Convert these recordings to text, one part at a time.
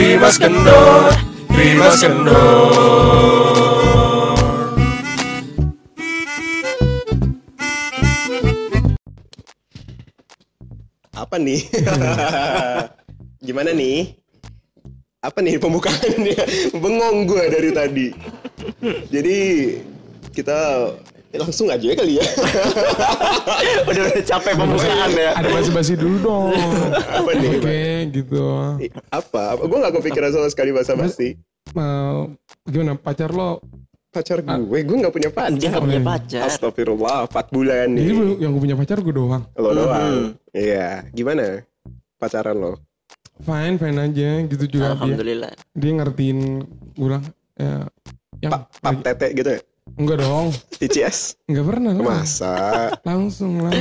Rimas Kendor, Rimas Kendor. Apa nih? Gimana nih? Apa nih pembukaannya? Bengong gue dari tadi. Jadi kita langsung aja ya kali ya. udah udah capek pembukaan ya. Ada basa-basi dulu dong. Apa nih? Oke, gitu. Apa? Gue gak kepikiran sama sekali bahasa basi. Mau gimana pacar lo? Pacar gue, gue gak punya Dia pacar. nggak punya pacar. Astagfirullah, 4 bulan Jadi nih. lu- yang gue punya pacar gue doang. Lo doang. Iya, gimana pacaran lo? Fine, fine aja. Gitu juga dia. Alhamdulillah. Dia ngertiin gue bilang ya yang Pap, pap tete gitu ya? Enggak dong. TCS? Enggak pernah lah. Masa? Langsung lah.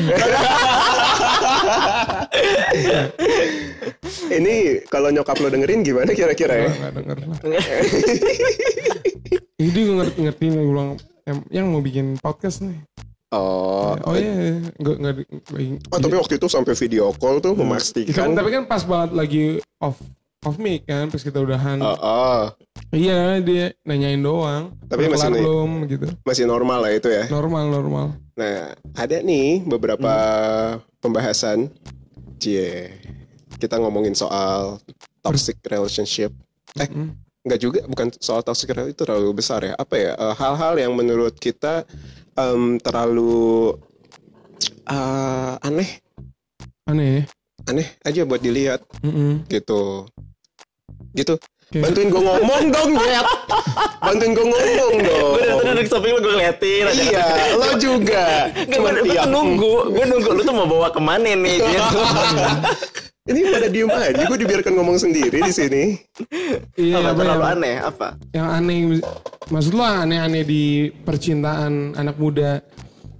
Ini kalau nyokap lo dengerin gimana kira-kira ya? Enggak denger lah. Jadi gue ngerti ngertiin gue bilang yang, yang mau bikin podcast nih. Oh, Oh iya, enggak enggak di- Oh, tapi waktu itu sampai video call tuh memastikan. tapi kan pas banget lagi off off mic kan, pas kita udahan. Oh, oh, Iya, dia nanyain doang. Tapi masih belum gitu. masih normal lah itu ya. Normal, normal. Nah, ada nih beberapa pembahasan. Cie, kita ngomongin soal toxic relationship. Eh, Mm. nggak juga, bukan soal toxic relationship itu terlalu besar ya. Apa ya? eh, hal-hal yang menurut kita em, terlalu eh, aneh, Aneh aneh aja buat dilihat Mm-mm. gitu. Gitu. Bantuin gue ngomong dong, Jet. Bantuin gue ngomong dong. Gue dari tadi duduk samping lu gue ngeliatin aja. Iya, lo juga. Gue tuh nunggu, gue nunggu lu tuh mau bawa ke mana nih. Ini pada diem aja, gue dibiarkan ngomong sendiri di sini. Iya, apa apa terlalu yang, aneh apa? yang aneh maksud lo aneh-aneh di percintaan anak muda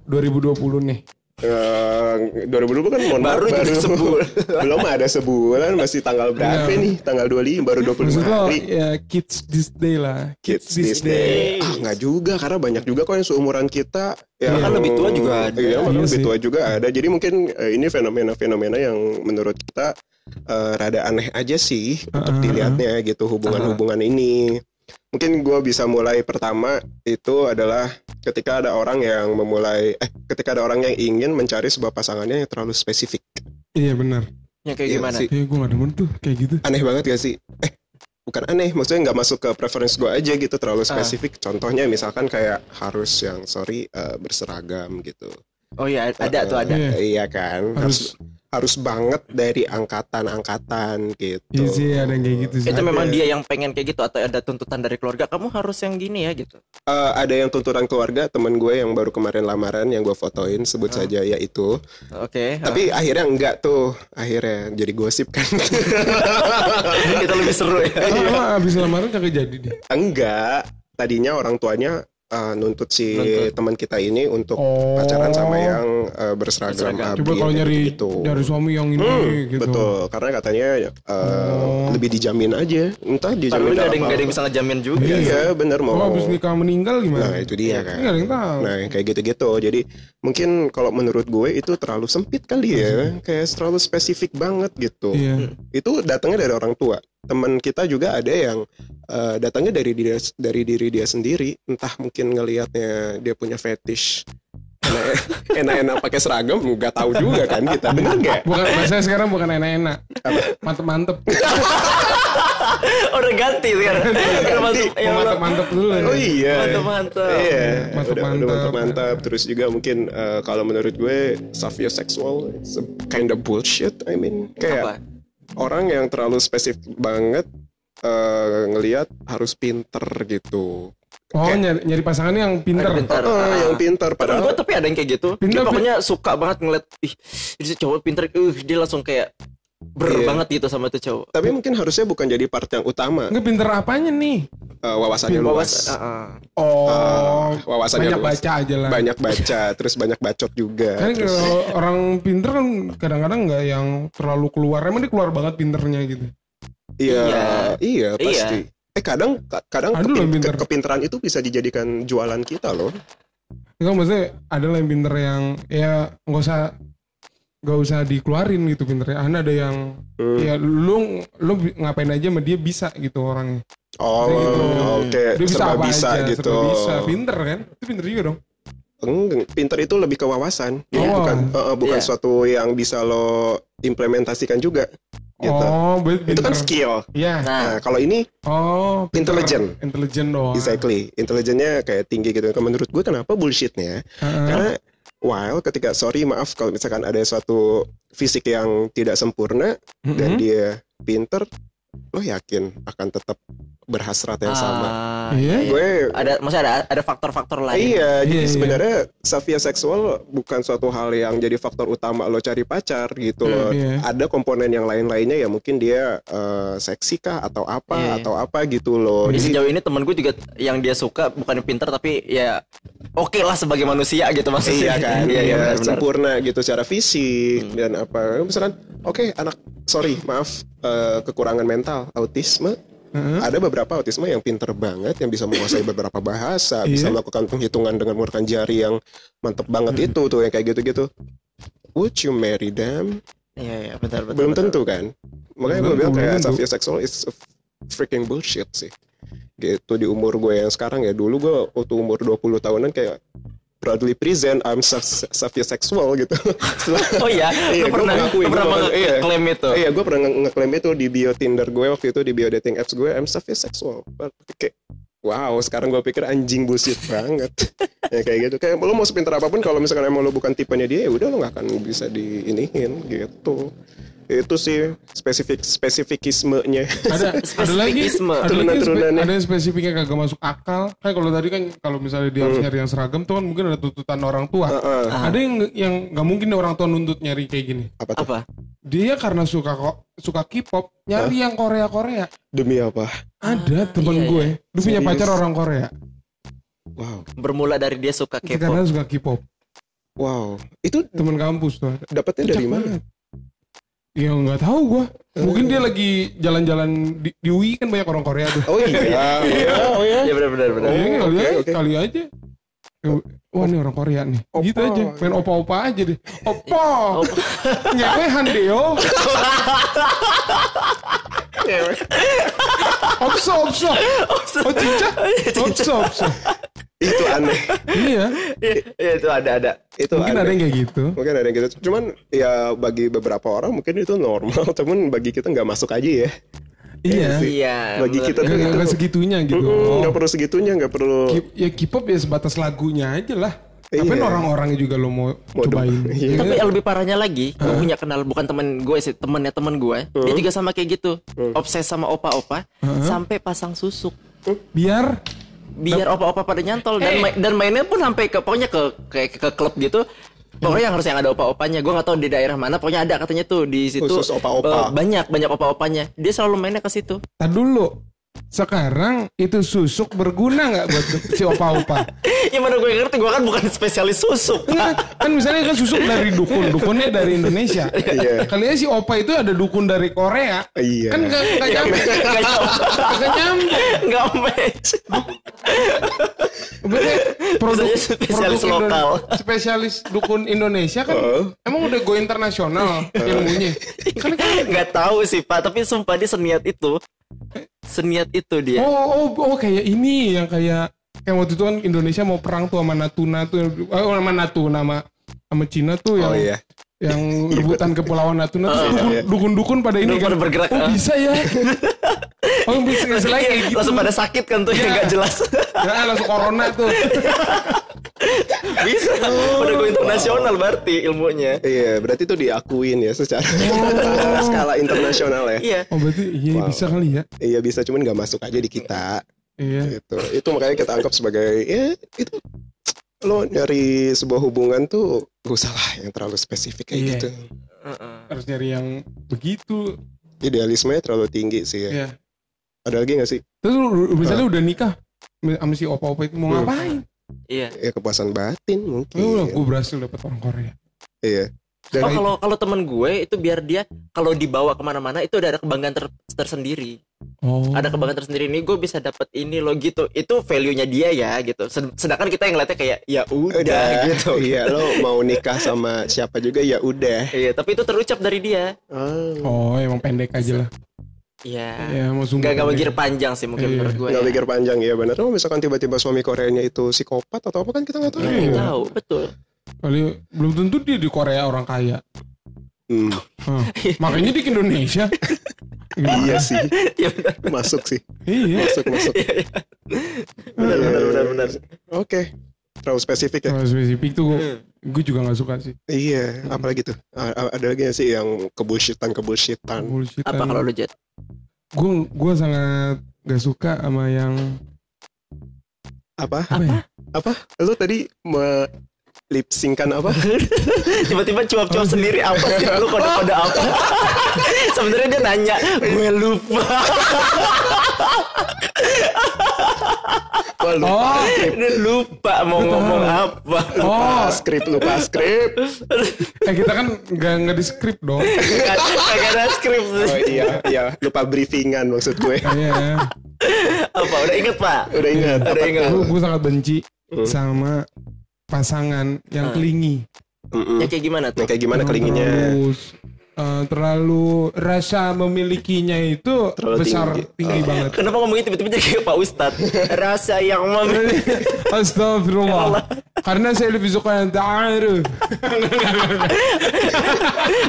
2020 nih. Eh, 2020 kan mohon maaf, Baru juga sebulan. belum ada sebulan masih tanggal berapa Iya. nih tanggal 25 baru 25 Maksud lo hari ya kids this day lah. kids this day ah nggak juga karena banyak juga kok yang seumuran kita ya Bahkan lebih tua juga ada. iya Iya lebih tua juga ada jadi mungkin eh, ini fenomena-fenomena yang menurut kita eh, rada aneh aja sih untuk Uh-uh. dilihatnya gitu hubungan-hubungan ini mungkin gue bisa mulai pertama itu adalah ketika ada orang yang memulai eh ketika ada orang yang ingin mencari sebuah pasangannya yang terlalu spesifik Iya benar. Yang kayak Iya gimana? sih. Kayak gue gak demen tuh kayak gitu. aneh banget gak sih eh bukan aneh maksudnya nggak masuk ke preference gue aja gitu terlalu Ah. spesifik contohnya misalkan kayak harus yang sorry eh, berseragam gitu Oh iya ada tuh ada. Iya. iya kan harus Harus harus banget dari angkatan-angkatan gitu iya sih ada yang kayak gitu sih. Itu memang Ada. dia yang pengen kayak gitu atau ada tuntutan dari keluarga kamu harus yang gini ya gitu. Eh, ada yang tuntutan keluarga temen gue yang baru kemarin lamaran yang gue fotoin sebut Ah. saja yaitu Oke. tapi akhirnya enggak tuh akhirnya jadi gosip kan kita lebih seru ya. Oh, emang abis lamaran kagak jadi deh. enggak tadinya orang tuanya eh, nuntut si teman kita ini untuk Oh. pacaran sama yang eh, berseragam, Berseragam. ABRI Coba kalau nyari gitu. dari suami yang ini Hmm, gitu. betul karena katanya eh, Oh. lebih dijamin aja entah dijamin yang apa nggak ada yang bisa ngejamin juga. iya bener mau Kalau abis nikah meninggal gimana? nah itu dia kan Ini gak ada yang tahu. Nah, yang kayak gitu-gitu. Jadi mungkin kalau menurut gue itu terlalu sempit kali ya, kayak terlalu spesifik banget gitu. Iya. Itu datangnya dari orang tua. Teman kita juga ada yang eh, datangnya dari diri dari diri dia sendiri. Entah mungkin ngelihatnya dia punya fetish. Enak- Enak-enak pakai seragam, nggak tahu juga kan kita. Bener nggak? Bukan bahasa sekarang bukan enak-enak. Mantep-mantep. Udah ganti sekarang. Udah masuk yang lo- Mantep-mantep dulu. Oh iya. Mantap mantap. Iya, udah mantap. mantap mantap. Terus juga mungkin eh, kalau menurut gue sapiosexual it's a kind of bullshit. I mean, kayak Apa? Orang yang terlalu spesifik banget eh, ngelihat harus pinter gitu. Oh nyari, nyari pasangan yang pinter. Pintar. Oh, Ah. yang pinter Padahal gue tapi ada yang kayak gitu. Pintar, Dia pokoknya suka banget ngeliat ih ini si cowok pinter, uh dia langsung kayak ber Iya. banget gitu sama tuh cowok. tapi mungkin harusnya bukan jadi part yang utama Enggak pinter apanya nih? eh, wawasannya luas. ah. Oh, Ah, wawasannya banyak luas. baca aja lah. Banyak baca, terus banyak bacot juga. Kan terus, kalau orang pinter kan kadang-kadang nggak yang terlalu keluar. Emang dia keluar banget pinternya gitu. iya, Iya. iya, pasti. Eh kadang kadang kepin- pinter. ke- kepintaran itu bisa dijadikan jualan kita loh. Enggak maksudnya ada lah yang pinter yang ya nggak usah gak usah dikeluarin gitu pinternya. Kan ada yang Hmm. ya lu lu ngapain aja sama dia bisa gitu orangnya. Oh, gitu. oke. Dia bisa Serba apa bisa aja, gitu. serba bisa. Pinter kan? Itu pinter juga dong. Enggak, pinter itu lebih ke wawasan. Iya. Bukan eh, eh, bukan Iya. suatu yang bisa lo implementasikan juga. Gitu. Oh, berarti itu kan skill. Iya. Nah, Nah, kalau ini Oh, pinter. Intelligent. Intelligent doang. exactly, intelijennya kayak tinggi gitu. Kalau Menurut gue kenapa bullshitnya? Heeh. Karena while ketika sorry maaf kalau misalkan ada suatu fisik yang tidak sempurna dan Mm-mm. dia pinter, lo yakin akan tetap berhasrat yang sama? ah, Iya. iya. Gue Ada maksudnya ada ada faktor-faktor lain. Iya, jadi Iya, iya. sebenarnya Safia seksual bukan suatu hal yang jadi faktor utama lo cari pacar gitu loh. iya. Ada komponen yang lain-lainnya ya mungkin dia eh, seksi kah atau apa Iya. atau apa gitu loh. Jadi sejauh ini temen gue juga yang dia suka bukan pinter tapi ya oke lah sebagai manusia gitu maksudnya. iya kan, iya, iya, iya, benar-benar. sempurna gitu secara fisik dan apa. Misalkan, oke anak, sorry maaf eh, kekurangan mental, autisme. Heeh. Ada beberapa autisme yang pinter banget, yang bisa menguasai beberapa bahasa, bisa Iya. melakukan penghitungan dengan menggunakan jari yang mantep banget itu tuh, yang kayak gitu-gitu. Would you marry them? Iya, iya, benar benar. Belum benar. tentu kan. Makanya gue bilang kayak tentu. sapiosexual is a freaking bullshit sih. Gitu di umur gue yang sekarang ya. Dulu gue waktu umur 20 tahunan kayak proudly present I'm sa- sapiosexual gitu. Oh iya, Iya, gua pernah mengakui, lu gua pernah iya. itu. Iya, gue pernah nge- ngeklaim itu di bio Tinder gue waktu itu di bio dating apps gue I'm sapiosexual. Kayak wow, sekarang gue pikir anjing bullshit banget. ya kayak gitu. Kayak lo mau sepintar apa pun kalau misalkan emang lo bukan tipenya dia ya udah lo nggak akan bisa diinihin gitu. Itu sih spesifik spesifikismenya. ada ada lagi ada lagi spe- ada yang spesifiknya kagak masuk akal kayak kalau tadi kan kalau misalnya dia harus nyari yang seragam tuh kan mungkin ada tuntutan orang tua Heeh. ada yang yang nggak mungkin orang tua nuntut nyari kayak gini apa tuh? Apa? dia karena suka kok suka K-pop nyari yang Korea Korea Demi apa? ada temen iya, gue dia punya pacar orang Korea Wow. Bermula dari dia suka K-pop. karena suka K-pop Wow. Itu temen kampus tuh dapetnya dari mana? Ya nggak tahu gua. Mungkin dia lagi jalan-jalan di, di UI kan banyak orang Korea tuh. Oh iya. iya. Oh iya. Iya benar benar benar. Iya, kali, oke, aja, oke. kali aja. Wah ini orang Korea nih. Opa. Gitu aja. Main opa-opa aja deh. Opa. Ngewe Handeo. Opso, opso. Oh cincang. Opso, opso. Itu aneh. Iya. Iya itu ada ada. Itu Mungkin aneh. ada yang kayak gitu. Mungkin ada yang gitu. Cuman ya bagi beberapa orang mungkin itu normal. Cuman bagi kita nggak masuk aja ya. Iya. Iya. Bagi kita Nggak tuh nggak- itu. nggak segitunya gitu. Mm-mm, Oh. Nggak perlu segitunya, nggak perlu. K- ya K-pop ya sebatas lagunya aja lah. Iya. Tapi orang-orangnya juga lo mau, cobain. iya. Ya Tapi yang lebih parahnya lagi, gue punya kenal bukan temen gue sih, temennya temen gue. Dia juga sama kayak gitu, obses sama opa-opa, sampai pasang susuk. biar Biar opa-opa pada nyantol dan main- dan mainnya pun sampai ke pokoknya ke kayak ke, klub gitu. Pokoknya yang harus yang ada opa-opanya. Gue nggak tahu di daerah mana. Pokoknya ada katanya tuh di situ. Khusus opa-opa. eh, banyak banyak opa-opanya. Dia selalu mainnya ke situ. Tar dulu. Sekarang itu susuk berguna nggak buat si opa-opa? ya mana gue ngerti, gue kan bukan spesialis susuk. Enggak, kan misalnya kan susuk dari dukun, dukunnya dari Indonesia. Iya. Kali aja si opa itu ada dukun dari Korea. Iya. Kan nggak nggak nyampe, Nggak nyampe. nggak nyampe. Nggak match. Berarti produk spesialis produk lokal. spesialis dukun Indonesia kan Heeh. emang udah go internasional ilmunya. Kan kan Nggak tahu sih pak, tapi sumpah dia seniat itu. Seniat itu dia. Oh, oh, oh kayak ini yang kayak kayak waktu itu kan Indonesia mau perang tuh sama Natuna tuh, oh, sama Natuna sama sama Cina tuh yang Oh iya. Yang rebutan kepulauan Natuna tuh dukun- iya. dukun-dukun pada ini Dukun kan. bergerak, Oh ah. bisa ya. oh bisa selain kayak gitu. Langsung pada sakit kan tuh yang nggak jelas. Ya, langsung corona tuh. Bisa. Udah go internasional berarti ilmunya. Iya, berarti itu diakuin ya secara, secara skala internasional ya. Iya. Oh berarti iya Wow. bisa kali ya. Iya bisa, cuman nggak masuk aja di kita. Iya. Gitu. Itu makanya kita anggap sebagai ya itu lo nyari sebuah hubungan tuh gak usah lah yang terlalu spesifik kayak Iya. gitu. Harus nyari yang begitu. Idealismenya terlalu tinggi sih ya. Iya. Ada lagi gak sih? Terus lu- misalnya udah nikah sama si opa-opa itu mau Hmm. ngapain? Iya. Ya kepuasan batin mungkin. Oh, gue berhasil dapet orang Korea. Iya. Oh Dan kalau kalau teman gue itu biar dia kalau dibawa ke mana-mana itu udah ada kebanggaan ter- tersendiri. Oh. ada kebanggaan tersendiri nih gue bisa dapat ini lo gitu itu value nya dia ya gitu Sed- sedangkan kita yang ngeliatnya kayak ya udah gitu Iya, lo mau nikah sama siapa juga ya udah. iya tapi itu terucap dari dia Oh. Oh, emang pendek aja lah. iya Ya, mau nggak pendek. mikir panjang sih mungkin Iya. menurut gue Nggak ya. pikir panjang ya benar. Oh, misalkan tiba-tiba suami Koreanya itu psikopat atau apa kan kita nggak tahu. Nggak Iya. tahu betul Kali belum tentu dia di Korea orang kaya. Hmm, Hah. Makanya di Indonesia. iya sih, Iya benar masuk sih, iya. masuk masuk. benar benar benar benar Oke, terlalu spesifik ya. Kalau spesifik tuh gue juga gak suka sih. Iya, apalagi tuh? A- Ada lagi sih yang kebullshitan kebullshitan. Bullshit. apa kalau lu jet Gue gue sangat gak suka sama yang Apa? apa? ya? Apa? Lo tadi me lip sync-kan apa? tiba-tiba cuap-cuap sendiri apa sih lu kode-kode apa sebenarnya dia nanya gue lupa Wah, lupa Oh. skrip. dia lupa mau ngomong apa Oh, Skrip lupa skrip. eh kita kan gak nggak di skrip dong. Gak ada skrip Oh iya, iya, lupa briefingan maksud gue. Iya. apa udah inget pak Udah ingat. udah inget Gue gue sangat benci sama pasangan yang kelingi. Mm-mm. ya kayak gimana tuh kayak gimana kelinginya? Terlalu, eh, terlalu rasa memilikinya itu Terlalu besar tinggi. tinggi, banget. kenapa ngomongnya tiba-tiba jadi kayak Pak Ustadz rasa yang memiliki Astagfirullah. Karena saya lebih suka yang ta'aruf.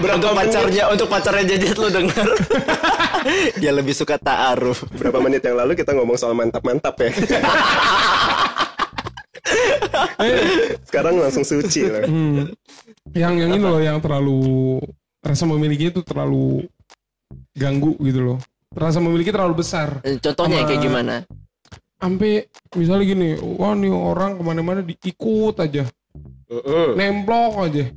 untuk pacarnya untuk pacarnya jajet lu dengar dia lebih suka ta'aruf Berapa menit yang lalu kita ngomong soal mantap-mantap ya. Sekarang langsung suci loh. Hmm. Yang yang ini loh yang terlalu rasa memilikinya itu terlalu ganggu gitu loh. Rasa memiliki terlalu besar. contohnya Sama- kayak gimana Sampai misalnya gini, wah nih orang ke mana-mana diikut aja, Mm-mm. nemplok aja.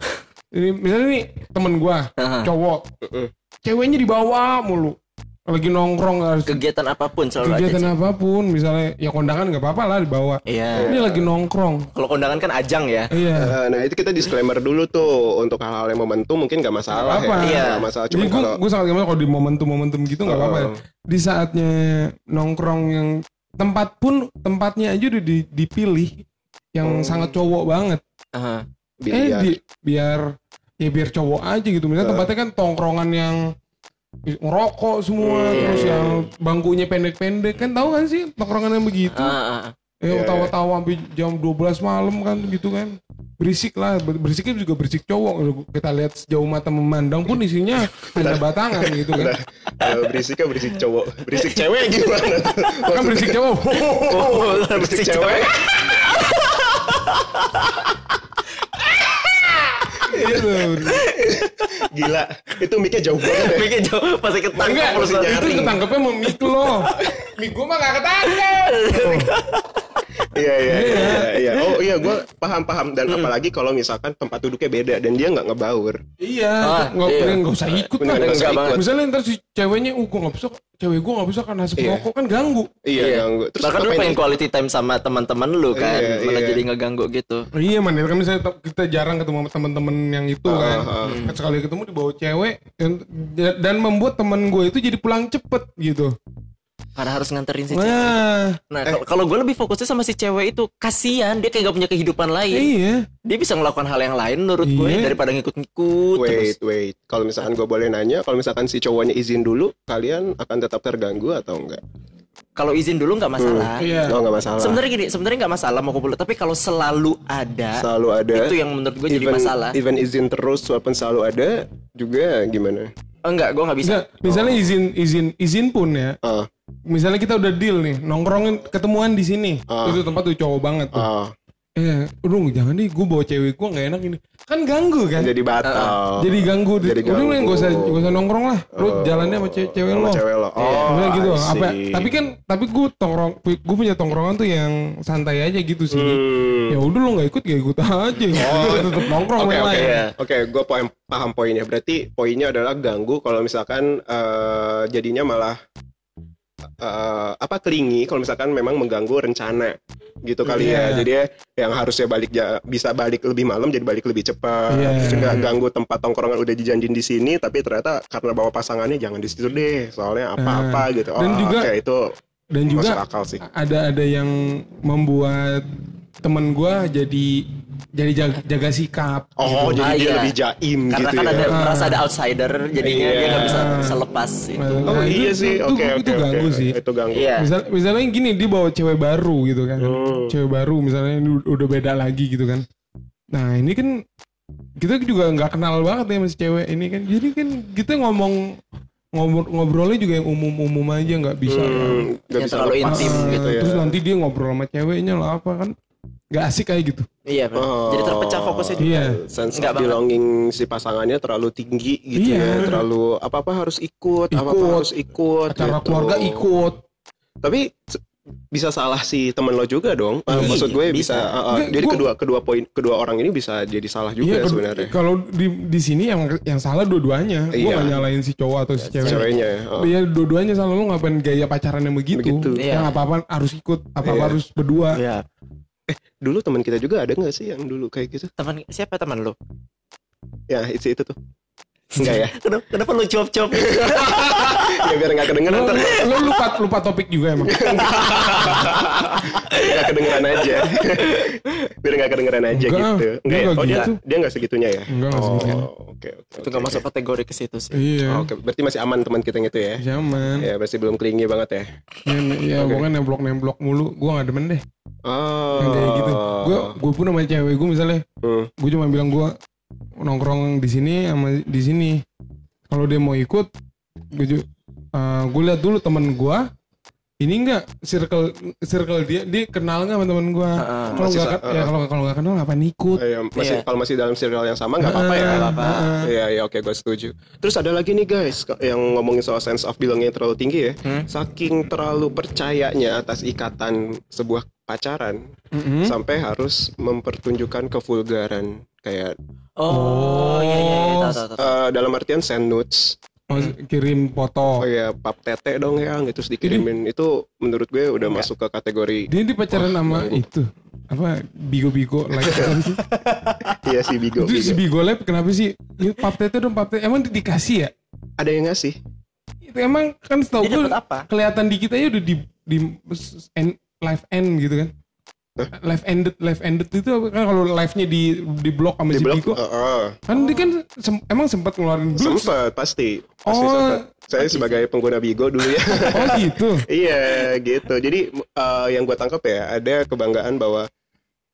Ini misalnya nih temen gua Aha. cowok, Mm-mm. ceweknya dibawa mulu, lagi nongkrong harus kegiatan apa pun selalu kegiatan sih. apa pun, misalnya ya kondangan nggak apa-apa lah dibawa. iya Ini lagi nongkrong, kalau kondangan kan ajang ya iya. Eh, Nah itu kita disclaimer dulu tuh untuk hal-hal yang momentum mungkin nggak masalah Apa? ya. Iya. Nggak masalah. Cuma gue kalau gue sangat gimana kalau di momentum-momentum gitu nggak apa-apa. ya. Oh. Di saatnya nongkrong yang tempat pun tempatnya aja udah di- dipilih yang Oh. sangat cowok banget. Eh biar di, biar ya biar cowok aja gitu. Misalnya Uh. tempatnya kan tongkrongan yang ngerokok semua iya, terus iya. yang bangkunya pendek-pendek kan tahu kan sih tongkrongan yang begitu. Ah, ah. Ya Iya, tawa-tawa sampai jam 12 malam kan gitu kan. Berisik lah, ber- berisiknya juga berisik cowok. Kita lihat sejauh mata memandang pun isinya hanya batangan gitu kan. berisiknya berisik cowok, berisik cewek gimana? kan berisik cowok. Oh, berisik cewek. Gitu. Gila, itu mic-nya jauh banget ya. Mikir jauh pasti ketangkap Enggak, itu ketangkepnya sama mik lo. Mik gue mah gak ketangkep. Iya iya iya iya. Oh iya gue paham paham dan apalagi kalau misalkan tempat duduknya beda dan dia nggak ngebaur. Iya, Ah, nggak iya. nggak usah ikut lah. nggak usah ikut. Misalnya ntar si ceweknya, uh gue nggak bisa, cewek gue nggak bisa karena asap Iya. rokok kan ganggu. Iya, Iya. ganggu. Terus Bahkan lu pengen quality time sama teman-teman lu kan, Iya, malah iya. jadi ngeganggu gitu. Iya man, kan misalnya kita jarang ketemu sama teman-teman yang itu Ah, kan. Kan Sekali ketemu dibawa cewek dan, dan membuat temen gue itu jadi pulang cepet gitu. Karena harus nganterin si cewek. Nah, Nah, kalau- kalau gue lebih fokusnya sama si cewek itu, kasihan dia kayak gak punya kehidupan lain. iya. Dia bisa melakukan hal yang lain menurut gue Iya. daripada ngikut-ngikut terus. Wait wait. Kalau misalkan gue boleh nanya, kalau misalkan si cowoknya izin dulu, kalian akan tetap terganggu atau enggak? Kalau izin dulu nggak masalah. Iya. Oh nggak masalah. Sebenarnya gini, sebenarnya nggak masalah mau kumpul, tapi kalau selalu ada, Selalu ada. itu yang menurut gue jadi masalah. Even izin terus walaupun selalu ada juga gimana? Enggak, gue nggak bisa. Bisa, misalnya izin izin izin pun ya. Ah Misalnya kita udah deal nih, nongkrongin ketemuan di sini. Ah. Itu tempat tuh cowok banget tuh. ah Eh, udah jangan deh, gue bawa cewek gue nggak enak ini. Kan ganggu kan? jadi batal. Jadi ganggu. Jadi udah ganggu. gak usah gak usah nongkrong lah. Lu Oh. jalannya sama ce- cewek Sama lo. cewek lo. Oh, Misalnya gitu. Apa? Tapi kan tapi gue tongkrong gue punya tongkrongan tuh yang santai aja gitu sih. Hmm. Ya udah lu nggak ikut ya ikut aja. Oh. tetap nongkrong Oke oke lain. oke, gue paham paham poinnya. Berarti poinnya adalah ganggu kalau misalkan eh, jadinya malah eh, apa kelingi kalau misalkan memang mengganggu rencana. gitu kali Iya. ya. Jadi ya yang harusnya balik ja- bisa balik lebih malam jadi balik lebih cepat. Iya. Terus ganggu tempat tongkrongan udah dijanjin di sini tapi ternyata karena bawa pasangannya jangan di situ deh. Soalnya apa-apa Ah. gitu. Dan Oh, juga- oke, itu Dan juga akal sih. ada ada yang membuat temen gua jadi jadi jaga, jaga sikap. Oh, gitu. jadi Ah, dia iya. lebih jaim Karena gitu kan ya. ada merasa ada outsider jadinya Iya. dia nggak bisa bisa lepas itu. Oh Nah, iya itu- sih, itu- oke itu oke ganggu oke. sih. Itu ganggu. Iya. Misal, misalnya gini dia bawa cewek baru gitu kan, Hmm. cewek baru misalnya ini udah beda lagi gitu kan. Nah ini kan kita juga nggak kenal banget ya sama si cewek ini kan. Jadi kan kita ngomong ngobrol ngobrolnya juga yang umum-umum aja nggak bisa. Hmm, yang- nggak Yang bisa terlalu lepas intim Ah, gitu ya. Terus nanti dia ngobrol sama ceweknya lah apa kan. Gak asik kayak gitu. Iya. Oh. jadi terpecah fokusnya juga. Iya. sense Nggak of banget. belonging si pasangannya terlalu tinggi gitu Iya. ya terlalu apa apa harus ikut, Ikut. harus ikut Acara gitu. keluarga ikut. tapi bisa salah si temen lo juga dong Iya, maksud gue bisa. bisa, uh, uh, Enggak, jadi gua- kedua kedua poin kedua orang ini bisa jadi salah juga Iya, kedua- sebenarnya Kalau di di sini yang yang salah dua-duanya. Gua Iya. gak nyalain si cowok atau si cewek. ceweknya oh. Iya dua-duanya salah lu ngapain gaya pacaran yang begitu. Begitu. Iya. Yang apa-apa harus ikut, apa-apa Iya. harus berdua. Iya. Dulu teman kita juga ada nggak sih yang dulu kayak gitu Teman siapa teman lu? ya itu itu tuh enggak ya Kenapa, kenapa lu cuap-cuap? ya biar nggak kedengeran Lu, lu lupa lupa topik juga emang. nggak kedengeran aja biar nggak kedengeran aja Enggak, gitu dia enggak ya nggak oh dia gitu. dia nggak segitunya ya Enggak, nggak oh segitunya. oke oke Itu nggak masuk kategori ke situ sih. iya. Oh, Oke, berarti masih aman teman kita yang itu ya? Zaman. Ya, masih belum klingi banget ya. Ya, ya Oke. pokoknya nemblok-nemblok mulu. Gua gak demen deh. Oh. Yang kayak gitu. Gua gua pun sama cewek gua misalnya, Hmm. gua cuma bilang gua nongkrong di sini sama di sini. Kalau dia mau ikut, gua ju- eh, gua lihat dulu temen gua ini enggak circle circle dia dia kenal nggak sama temen gua Heeh. kalau nggak ken- ya kalau kalau nggak kenal ngapain ikut Eh, ya, masih Iya. kalau masih dalam circle yang sama nggak apa-apa ya. Apa-apa. heeh. Iya iya oke gue setuju. Terus ada lagi nih guys yang ngomongin soal sense of belonging yang terlalu tinggi ya. Hmm? Saking terlalu percayanya atas ikatan sebuah pacaran Mm-mm. sampai harus mempertunjukkan kevulgaran kayak Oh, iya iya iya, tahu tahu tahu. eh, dalam artian send nudes. Oh, kirim foto Oh ya pap tete dong ya gitu terus dikirimin itu menurut gue udah masuk ke kategori dia di pacaran sama ganggu. itu apa bigo-bigo like sih? iya si bigo. itu si bigo. bigo lab kenapa sih ini pap tete dong pap tete emang di- dikasih ya Ada yang ngasih? itu emang kan setahu gue apa? kelihatan di kita ya udah di di live end gitu kan live ended live ended itu apa? kan kalau live nya di di blok sama Di blog? bigo Heeh. kan dia kan sem- emang sempat ngeluarin dulu Sempet pasti. Pasti Oh. sempet. Saya sebagai pengguna Bigo dulu ya. oh gitu iya gitu. Jadi eh, yang gue tangkap ya ada kebanggaan bahwa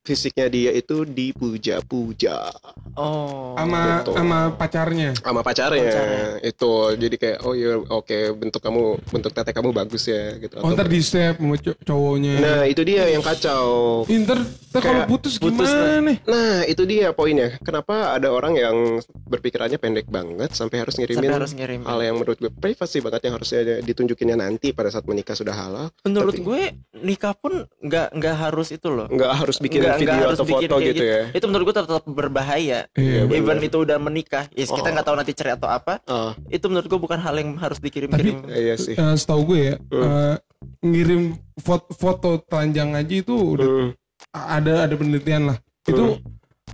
fisiknya dia itu dipuja-puja Oh. sama Gitu. sama pacarnya sama pacarnya. Pacarnya. Itu jadi kayak oh iya oke bentuk kamu bentuk tete kamu bagus ya gitu. oh ntar di step sama cow- cowoknya Nah itu dia yang kacau. Inter ntar kalau putus putus, gimana nih Nah itu dia poinnya. Kenapa ada orang yang berpikirannya pendek banget sampai harus ngirimin Sampai harus ngirim. hal yang menurut gue privasi banget yang harusnya ditunjukinnya nanti pada saat menikah sudah halal. Menurut Tapi- gue nikah pun nggak nggak harus itu loh. nggak harus bikin Nggak- nggak video harus atau bikin foto kayak gitu ya. Itu menurut gue tetap berbahaya. Iya, Even benar. itu udah menikah, yes, kita Oh. nggak tahu nanti cerai atau apa. Ah, Itu menurut gue bukan hal yang harus dikirim-kirim. iya sih. Eh, setahu gue ya Hmm. eh, ngirim foto, foto telanjang aja itu udah Hmm. ada ada penelitian lah itu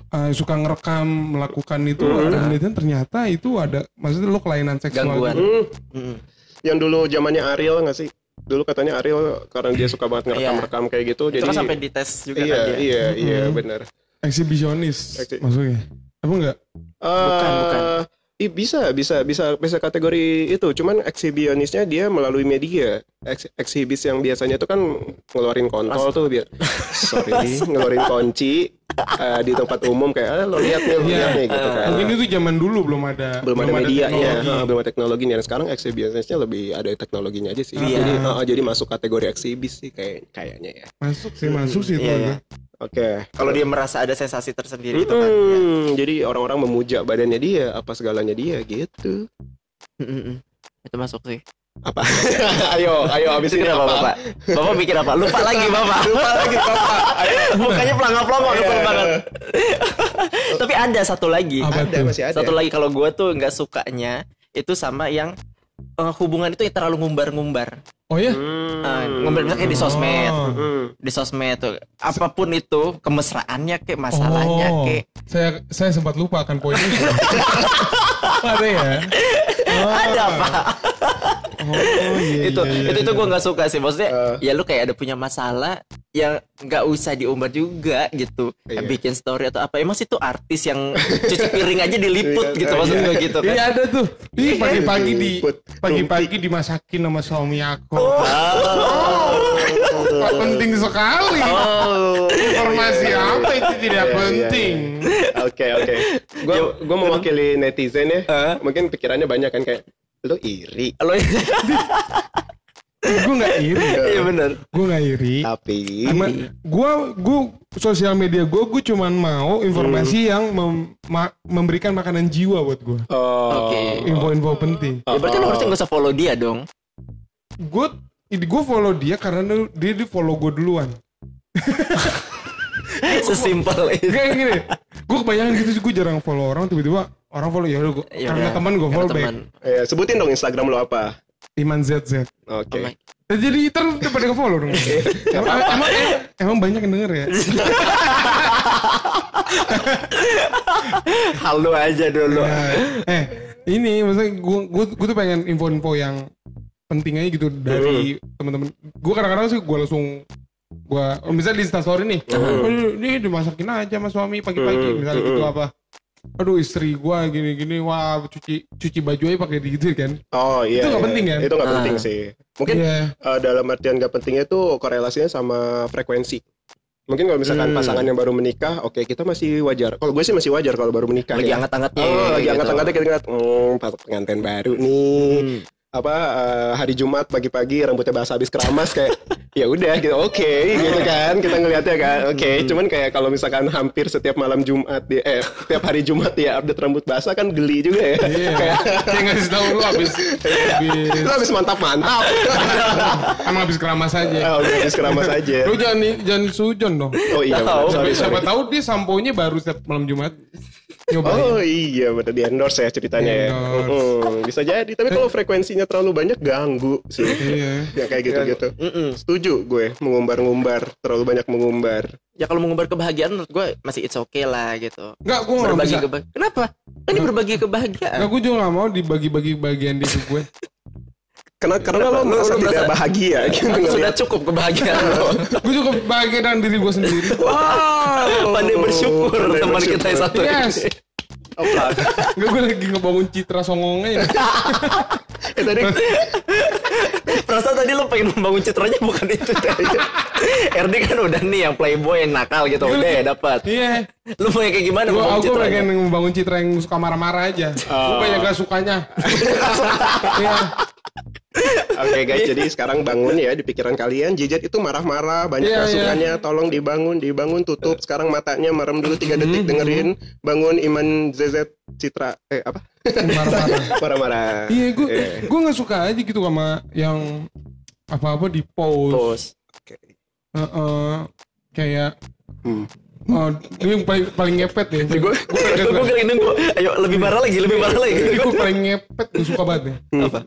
eh, suka ngerekam melakukan itu Hmm. ada penelitian ternyata itu ada maksudnya lo kelainan seksual Gangguan. gitu. Hmm. Mm. Yang dulu zamannya Ariel nggak sih? Dulu katanya Ariel karena dia suka banget ngerekam-rekam kayak gitu, Itu jadi kan sampai dites juga iya, kan dia. iya, iya, Hmm. benar. eksibisionis Eksi- maksudnya apa enggak Bukan, bukan. Eh, ih, bisa, bisa, bisa, bisa kategori itu. Cuman ekshibionisnya dia melalui media. Eks, eksibis yang biasanya itu kan ngeluarin kontol tuh biar, sorry, ngeluarin kunci eh, di tempat umum kayak, ah, lo lihat nih, lo Iya. lihat nih gitu kan. mungkin itu zaman dulu belum ada belum ada media ya, teknologi. ha, belum ada teknologinya. Dan sekarang eksibionisnya lebih ada teknologinya aja sih. Iya. Jadi, ha, jadi masuk kategori eksibis sih kayak kayaknya ya. masuk sih masuk sih itu Iya, Oke. Kalau dia merasa ada sensasi tersendiri itu kan. ya. Hmm, jadi orang-orang memuja badannya dia, apa segalanya dia gitu. Itu masuk sih. Apa? ayo, ayo habisin Mikir apa, Bapak? Bapak mikir apa? Lupa lagi, Bapak. Lupa lagi Bapak. Ayo. Mukanya pelangap-pelangap kesel Iya. banget. Tapi ada satu lagi. Apa Ada masih ada. Satu lagi kalau gue tuh nggak sukanya itu sama yang eh, hubungan itu terlalu ngumbar-ngumbar. Oh ya? Ngumbar misalnya kayak di sosmed. Oh. Hmm. Di sosmed tuh apa pun itu kemesraannya kayak masalahnya Oh, kayak saya saya sempat lupa akan poin itu. Ada ya? Ada apa? Oh iya. itu iya, iya, itu itu iya. gue nggak suka sih maksudnya Eh. ya lu kayak ada punya masalah yang nggak usah diumbar juga gitu Iya. bikin story atau apa emang sih tuh artis yang cuci piring aja diliput Iya, gitu iya. maksud gue gitu kan Iya ada tuh. Ih pagi-pagi di pagi-pagi dimasakin sama suami aku. Oh. Wah, penting sekali. Informasi apa itu tidak Iya, iya, penting. Oke oke. Gue gue mewakili netizen ya. Eh? Mungkin pikirannya banyak kan kayak lu iri lo Gue nggak iri. iya bener Gue nggak iri. tapi Cuma gue gue sosial media gue gue cuman mau informasi yang mem- ma- memberikan makanan jiwa buat gue. oh, Oke. Info-info penting. ya berarti lo harusnya nggak usah follow dia dong Gue gue follow dia karena dia di follow gue duluan. sesimpel itu Kayak gini, gue kebanyakan gitu sih gue jarang follow orang tiba-tiba orang follow ya udah gue Ya karena udah, teman gue follow back. teman. Ya, sebutin dong Instagram lo apa? Iman ZZ. Oke. Oh my- Eh, Jadi udah pada nge-follow dong. emang, emang, emang banyak yang denger ya. halo aja dulu eh ini maksudnya gue gue gue tuh pengen info-info yang penting aja gitu dari teman-teman. Gue kadang-kadang sih gue langsung gue oh, misalnya di Instastory nih, oh, ini dimasakin aja sama suami pagi-pagi misalnya gitu apa. Aduh istri gue gini-gini, wah cuci cuci baju aja pakai gitu kan. Oh iya. Itu nggak iya. penting kan? Itu nggak Ah. penting sih. Mungkin Iya. eh, dalam artian nggak pentingnya itu korelasinya sama frekuensi. Mungkin kalau misalkan Hmm. pasangan yang baru menikah, oke kita masih wajar. Kalau gue sih masih wajar kalau baru menikah. lagi ya. hangat-hangatnya Oh, lagi gitu. angkat-angkatnya kita ngeliat, hmm, pas pengantin baru nih. Hmm. Apa eh, hari Jumat pagi-pagi rambutnya basah habis keramas kayak ya udah gitu oke gitu kan kita ngelihatnya kan oke Hmm. cuman kayak kalau misalkan hampir setiap malam Jumat dia eh setiap hari Jumat dia update rambut basah kan geli juga ya Iya. kayak Kayak ngasih tahu lu abis abis lu habis mantap-mantap emang abis keramas aja. oh, udah habis keramas aja Lu jangan jangan sujon dong. oh iya benar. sorry Siapa sorry tahu dia samponya baru setiap malam Jumat. Nyobain. Oh iya benar di endorse ya ceritanya ya. Endorse. Mm-mm, bisa jadi tapi kalau frekuensinya terlalu banyak ganggu sih. Iya. ya kayak gitu-gitu. Mm-mm. Setuju gue mengumbar-ngumbar terlalu banyak mengumbar. ya kalau mengumbar kebahagiaan menurut gue masih it's okay lah gitu Enggak, gue gak berbagi bisa. kebahagiaan kenapa ini berbagi kebahagiaan Enggak, gue juga gak mau dibagi-bagi bagian di gue. Karena karena lo Lu- merasa tidak merasa- bahagia gitu Atau sudah cukup kebahagiaan lo gue juga bahagia dengan diri gue sendiri. Wow. pandai bersyukur Pandai teman kita yang bersyukur. satu Yes. Apa? Enggak, gue lagi ngebangun citra songongnya. Eh, tadi Perasaan tadi lo pengen membangun citranya bukan itu RD kan udah nih yang playboy yang nakal gitu Udah ya dapat Iya. Lu mau kayak gimana Gue membangun aku citranya pengen membangun citra yang suka marah-marah aja. Gue banyak gak sukanya. Iya. Oke guys, jadi sekarang bangun ya di pikiran kalian. Jijet itu marah-marah, banyak Iya, masukannya. Tolong dibangun, dibangun, tutup. Sekarang matanya merem dulu tiga detik dengerin. Bangun Iman ZZ Citra. Eh apa? Marah-marah. Marah-marah. Iya, gue gue nggak suka aja gitu sama yang apa-apa di post. Terus Heeh. kayak Hmm. Oh, ini yang paling paling ngepet ya. Gue Gue kira nunggu Ayo lebih parah lagi Lebih parah lagi Ini gue paling ngepet gue suka banget ya. Apa?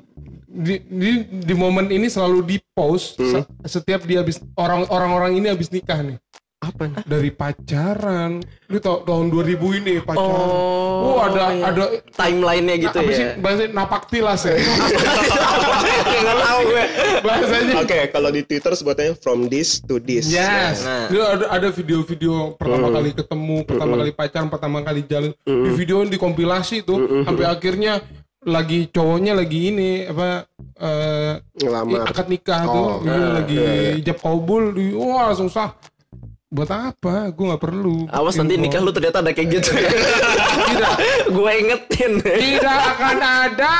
Di, di, di momen ini selalu di post se- setiap dia habis orang orang-orang ini habis nikah nih. Apa? Dari pacaran, lu tau tahun 2000 ini pacaran. Oh, Oh, ada iya. ada Timelinenya gitu apa ya sih bahasa napak tilas ya. Nggak tahu gue Bahasanya. Oke, kalau di Twitter sebutnya from this to this. Yes. Nah. Dia ada ada video-video pertama kali ketemu, pertama kali pacaran, pertama kali jalan. Di video dikompilasi tuh sampai akhirnya lagi cowoknya lagi ini apa eh Ngelamar. akad nikah tuh Oh, ini iya, lagi iya, ijab kabul wah langsung sah. Buat apa? Gue nggak perlu. Awas nanti Info. nikah lu ternyata ada kayak gitu ya Tidak. Gue ingetin Tidak akan ada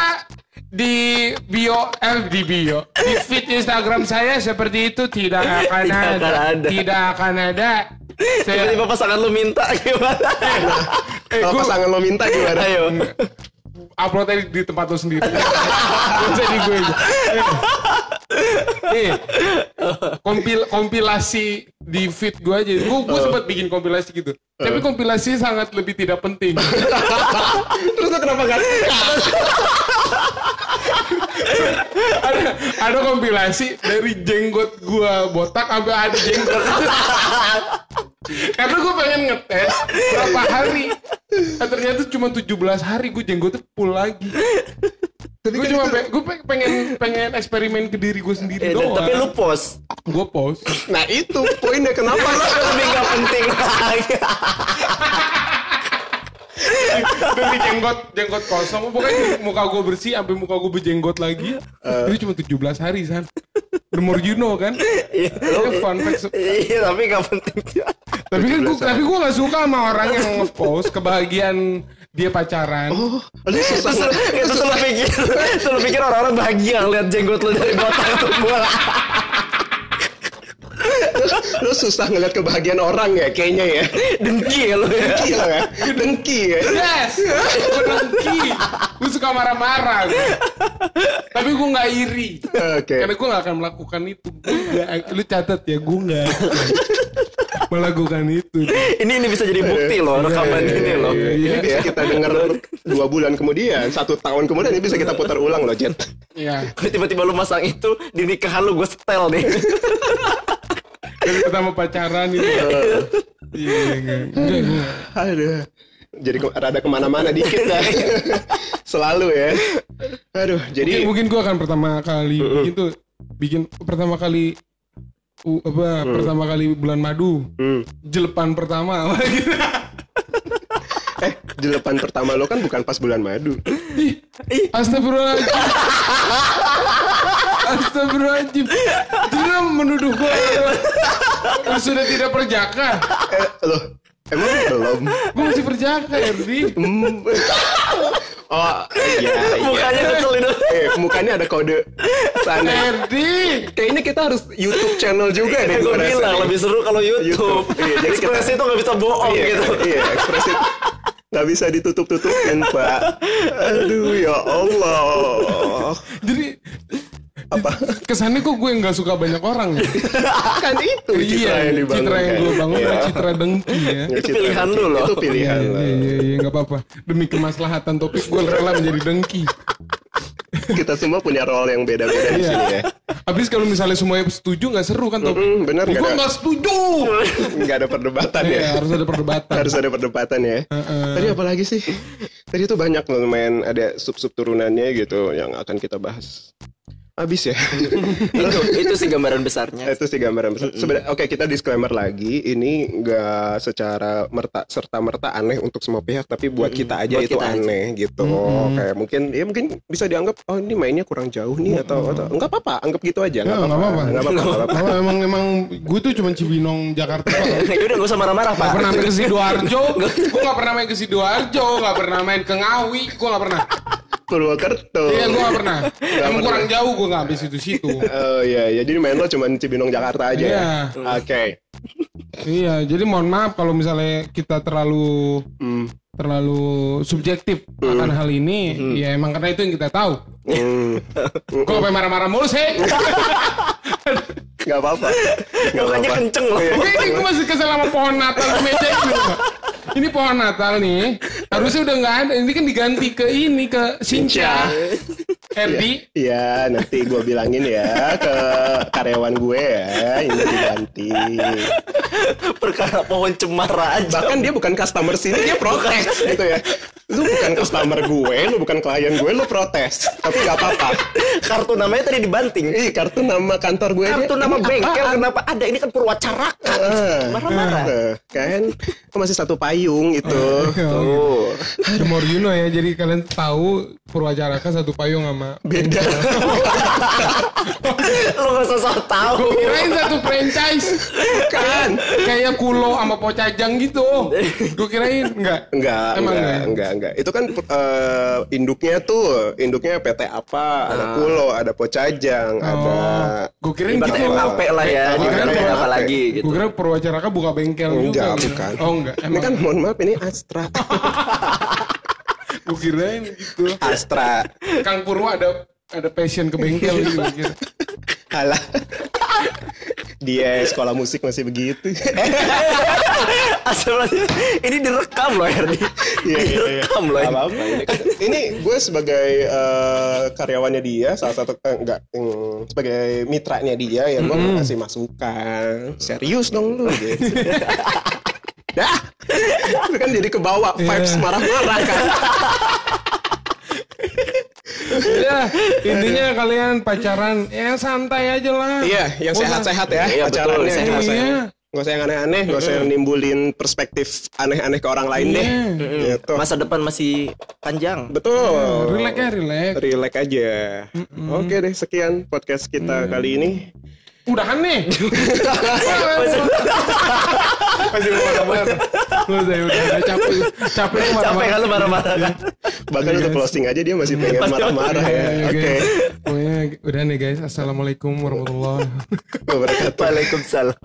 di bio eh di bio di feed Instagram saya seperti itu tidak akan Tidak ada. akan ada. tidak akan ada saya Tiba-tiba pasangan lu minta gimana eh, Kalau gua pasangan lo minta gimana? Ayo upload aja di tempat lo sendiri Gak usah di gue Eh, kompil kompilasi di feed gue aja. Gue gue sempat bikin kompilasi gitu. Tapi kompilasi sangat lebih tidak penting. Terus lu kenapa gak ada ada kompilasi dari jenggot gua botak sampai ada jenggot. Karena gue pengen ngetes berapa hari. Nah, ternyata cuma 17 hari gue jenggotnya full lagi. Gue cuma pe- gue pe- pengen pengen eksperimen ke diri gue sendiri Eh, doang. tapi lu post gue post. Nah itu poinnya kenapa lu lebih nggak penting lagi. dari jenggot jenggot kosong pokoknya muka gue bersih sampai muka gue berjenggot lagi itu cuma 17 hari san the more you know kan Iya. Fun fact Iya, tapi nggak penting. tapi kan gua, tapi gue gak suka sama orang yang nge-post kebahagiaan dia pacaran Oh, lu susah lu- itu lu pikir, terus lu pikir orang-orang bahagia ngeliat jenggot lu dari botak gua. lu susah ngeliat kebahagiaan orang ya kayaknya ya. Dengki ya lu ya. Dengki lo ya. Dengki ya. yes gue dengki gue suka marah-marah tapi gue gak iri Oke. karena gue gak akan melakukan itu nggak- lu catat ya gue gak melakukan itu Ini ini bisa jadi bukti loh rekaman iya, ini loh. iya, Ini bisa kita dengar dua bulan kemudian, satu tahun kemudian ini bisa kita putar ulang loh, Jet. ya Tiba-tiba lu masang itu di nikahan lu gue setel nih. pertama pacaran itu iya Aduh. Jadi ke- rada ke mana-mana dikit dah. Selalu ya. Aduh, mungkin, jadi mungkin gue akan pertama kali bikin tuh bikin pertama kali uh, apa pertama kali bulan madu Hmm. jelepan pertama gitu. eh jelepan pertama lo kan bukan pas bulan madu. Ih, Astagfirullahaladzim Astagfirullahaladzim Dia menuduh gue Sudah tidak perjaka Eh, loh, emang belum? Gue masih perjaka Erdi Hmm. Oh, iya, iya. Mukanya kesel itu. Eh, mukanya ada kode sana. Erdi Kayaknya kita harus YouTube channel juga deh. Gue bilang lebih seru kalau YouTube. YouTube. Iya, jadi kita- Ekspresi itu nggak bisa bohong iya, gitu. Iya, ekspresi nggak bisa ditutup-tutupin, Pak. Aduh, ya Allah. Jadi Apa? Kesannya kok gue nggak suka banyak orang ya kan itu citra Iya yang dibangun. Citra yang gue bangun Iya. citra dengki ya Itu pilihan lu loh. Itu pilihan Iya lo. iya iya nggak apa-apa Demi kemaslahatan topik gue rela menjadi dengki Kita semua punya role yang beda-beda di Iya. sini ya. Habis kalau misalnya semuanya setuju nggak seru kan topik Mm, bener Gue nggak setuju nggak ada perdebatan ya. Iya harus ada perdebatan harus ada perdebatan ya. Tadi apa lagi sih? Tadi tuh banyak loh lumayan ada sub-sub turunannya gitu yang akan kita bahas. Habis ya. itu itu sih gambaran besarnya. Itu sih gambaran besar. Sebenarnya oke kita disclaimer lagi, ini nggak secara merta serta merta aneh untuk semua pihak, tapi buat kita aja buat itu kita aja. aneh gitu. Kayak mungkin ya mungkin bisa dianggap oh ini mainnya kurang jauh nih atau atau enggak apa-apa, anggap gitu aja, Ya, enggak nggak apa-apa. apa-apa. Enggak apa-apa. nggak apa-apa. Kalau emang emang gue tuh cuma Cibinong Jakarta. Ya udah gak usah marah-marah pak. Gak pernah main ke Sidoarjo, gue gak pernah main ke Sidoarjo, gak pernah main ke Ngawi, gue gak pernah. Purwokerto. Iya gue gak pernah. Emang pernah. kurang jauh gue gak habis situ-situ. Oh iya, ya jadi main lo cuma Cibinong Jakarta aja. Iya. ya? Oke. Iya, jadi mohon maaf kalau misalnya kita terlalu Hmm. terlalu subjektif akan hal ini, ya emang karena itu yang kita tahu. Hmm. Kok sampai marah-marah mulu sih? Gak apa-apa. Gak Mukanya apa-apa. kenceng loh. Oke, ini gue masih kesel sama pohon Natal di meja ini. Ini pohon Natal nih, harusnya udah nggak ada. Ini kan diganti ke ini ke Sincha. Erdi, Iya, nanti gue bilangin ya ke karyawan gue ya, ini diganti. Perkara pohon cemara aja. Bahkan dia bukan customer sini, dia protes gitu ya. Lu bukan customer gue, lu bukan klien gue, lu protes. Tapi gak apa-apa. Kartu namanya tadi dibanting. Ih, kartu nama kantor gue Kartu dia, nama bengkel apaan? kenapa ada? Ini kan Purwacaraka. Ah, Marah-marah. ah, kan masih satu payung itu. Tuh. the more you know ya. Jadi kalian tahu Purwacaraka satu payung sama Beda. Lu gak usah tahu. Kirain satu franchise kan. kayak Kulo sama Pocajang gitu. Gue kirain enggak. Enggak, Emang enggak, enggak? enggak, enggak. Itu kan eh, induknya tuh, induknya PT apa? Ada Kulo, ada Pocajang, ada Gue kirain gitu. MAP lah ya. Oh, kirain kayak apa lagi gitu. Gue kira Purwacaraka buka bengkel juga. Enggak, gitu. bukan. Oh enggak. Ini Emang kan mohon maaf ini Astra. gue kirain gitu. Astra. Kang Purwa ada ada passion ke bengkel gitu. gua kira. Alah. dia sekolah musik masih begitu. Astagfirullahaladzim. Ini direkam loh Herdi. Iya, iya, iya. direkam loh. Gak ini. apa-apa. Ini, kan- ini gue sebagai eh, karyawannya dia, salah satu eh, enggak mm, sebagai mitranya dia ya gue ngasih masukan. Serius dong lu gitu. Dah. Kan jadi kebawa vibes Iya. marah-marah kan. Ya, intinya kalian pacaran ya santai aja lah. Iya, yang sehat-sehat ya Iya, betul, pacarannya. sehat. Iya. nggak usah yang aneh-aneh, nggak usah yang nimbulin perspektif aneh-aneh ke orang lain deh. Iya. Gitu. Masa depan masih panjang. Betul. Relax ya, relax. Relax aja. Oke deh, sekian podcast kita kali ini. Udahan nih. Masih mau marah-marah. Usah, udah, udah capek. Capek Capek tuh kan marah-marah. marah-marah kan? Bahkan untuk closing aja dia masih pengen marah-marah ya. Iya, Oke. guys. Pokoknya udah nih guys. Assalamualaikum warahmatullahi Wabarakatuh. Waalaikumsalam.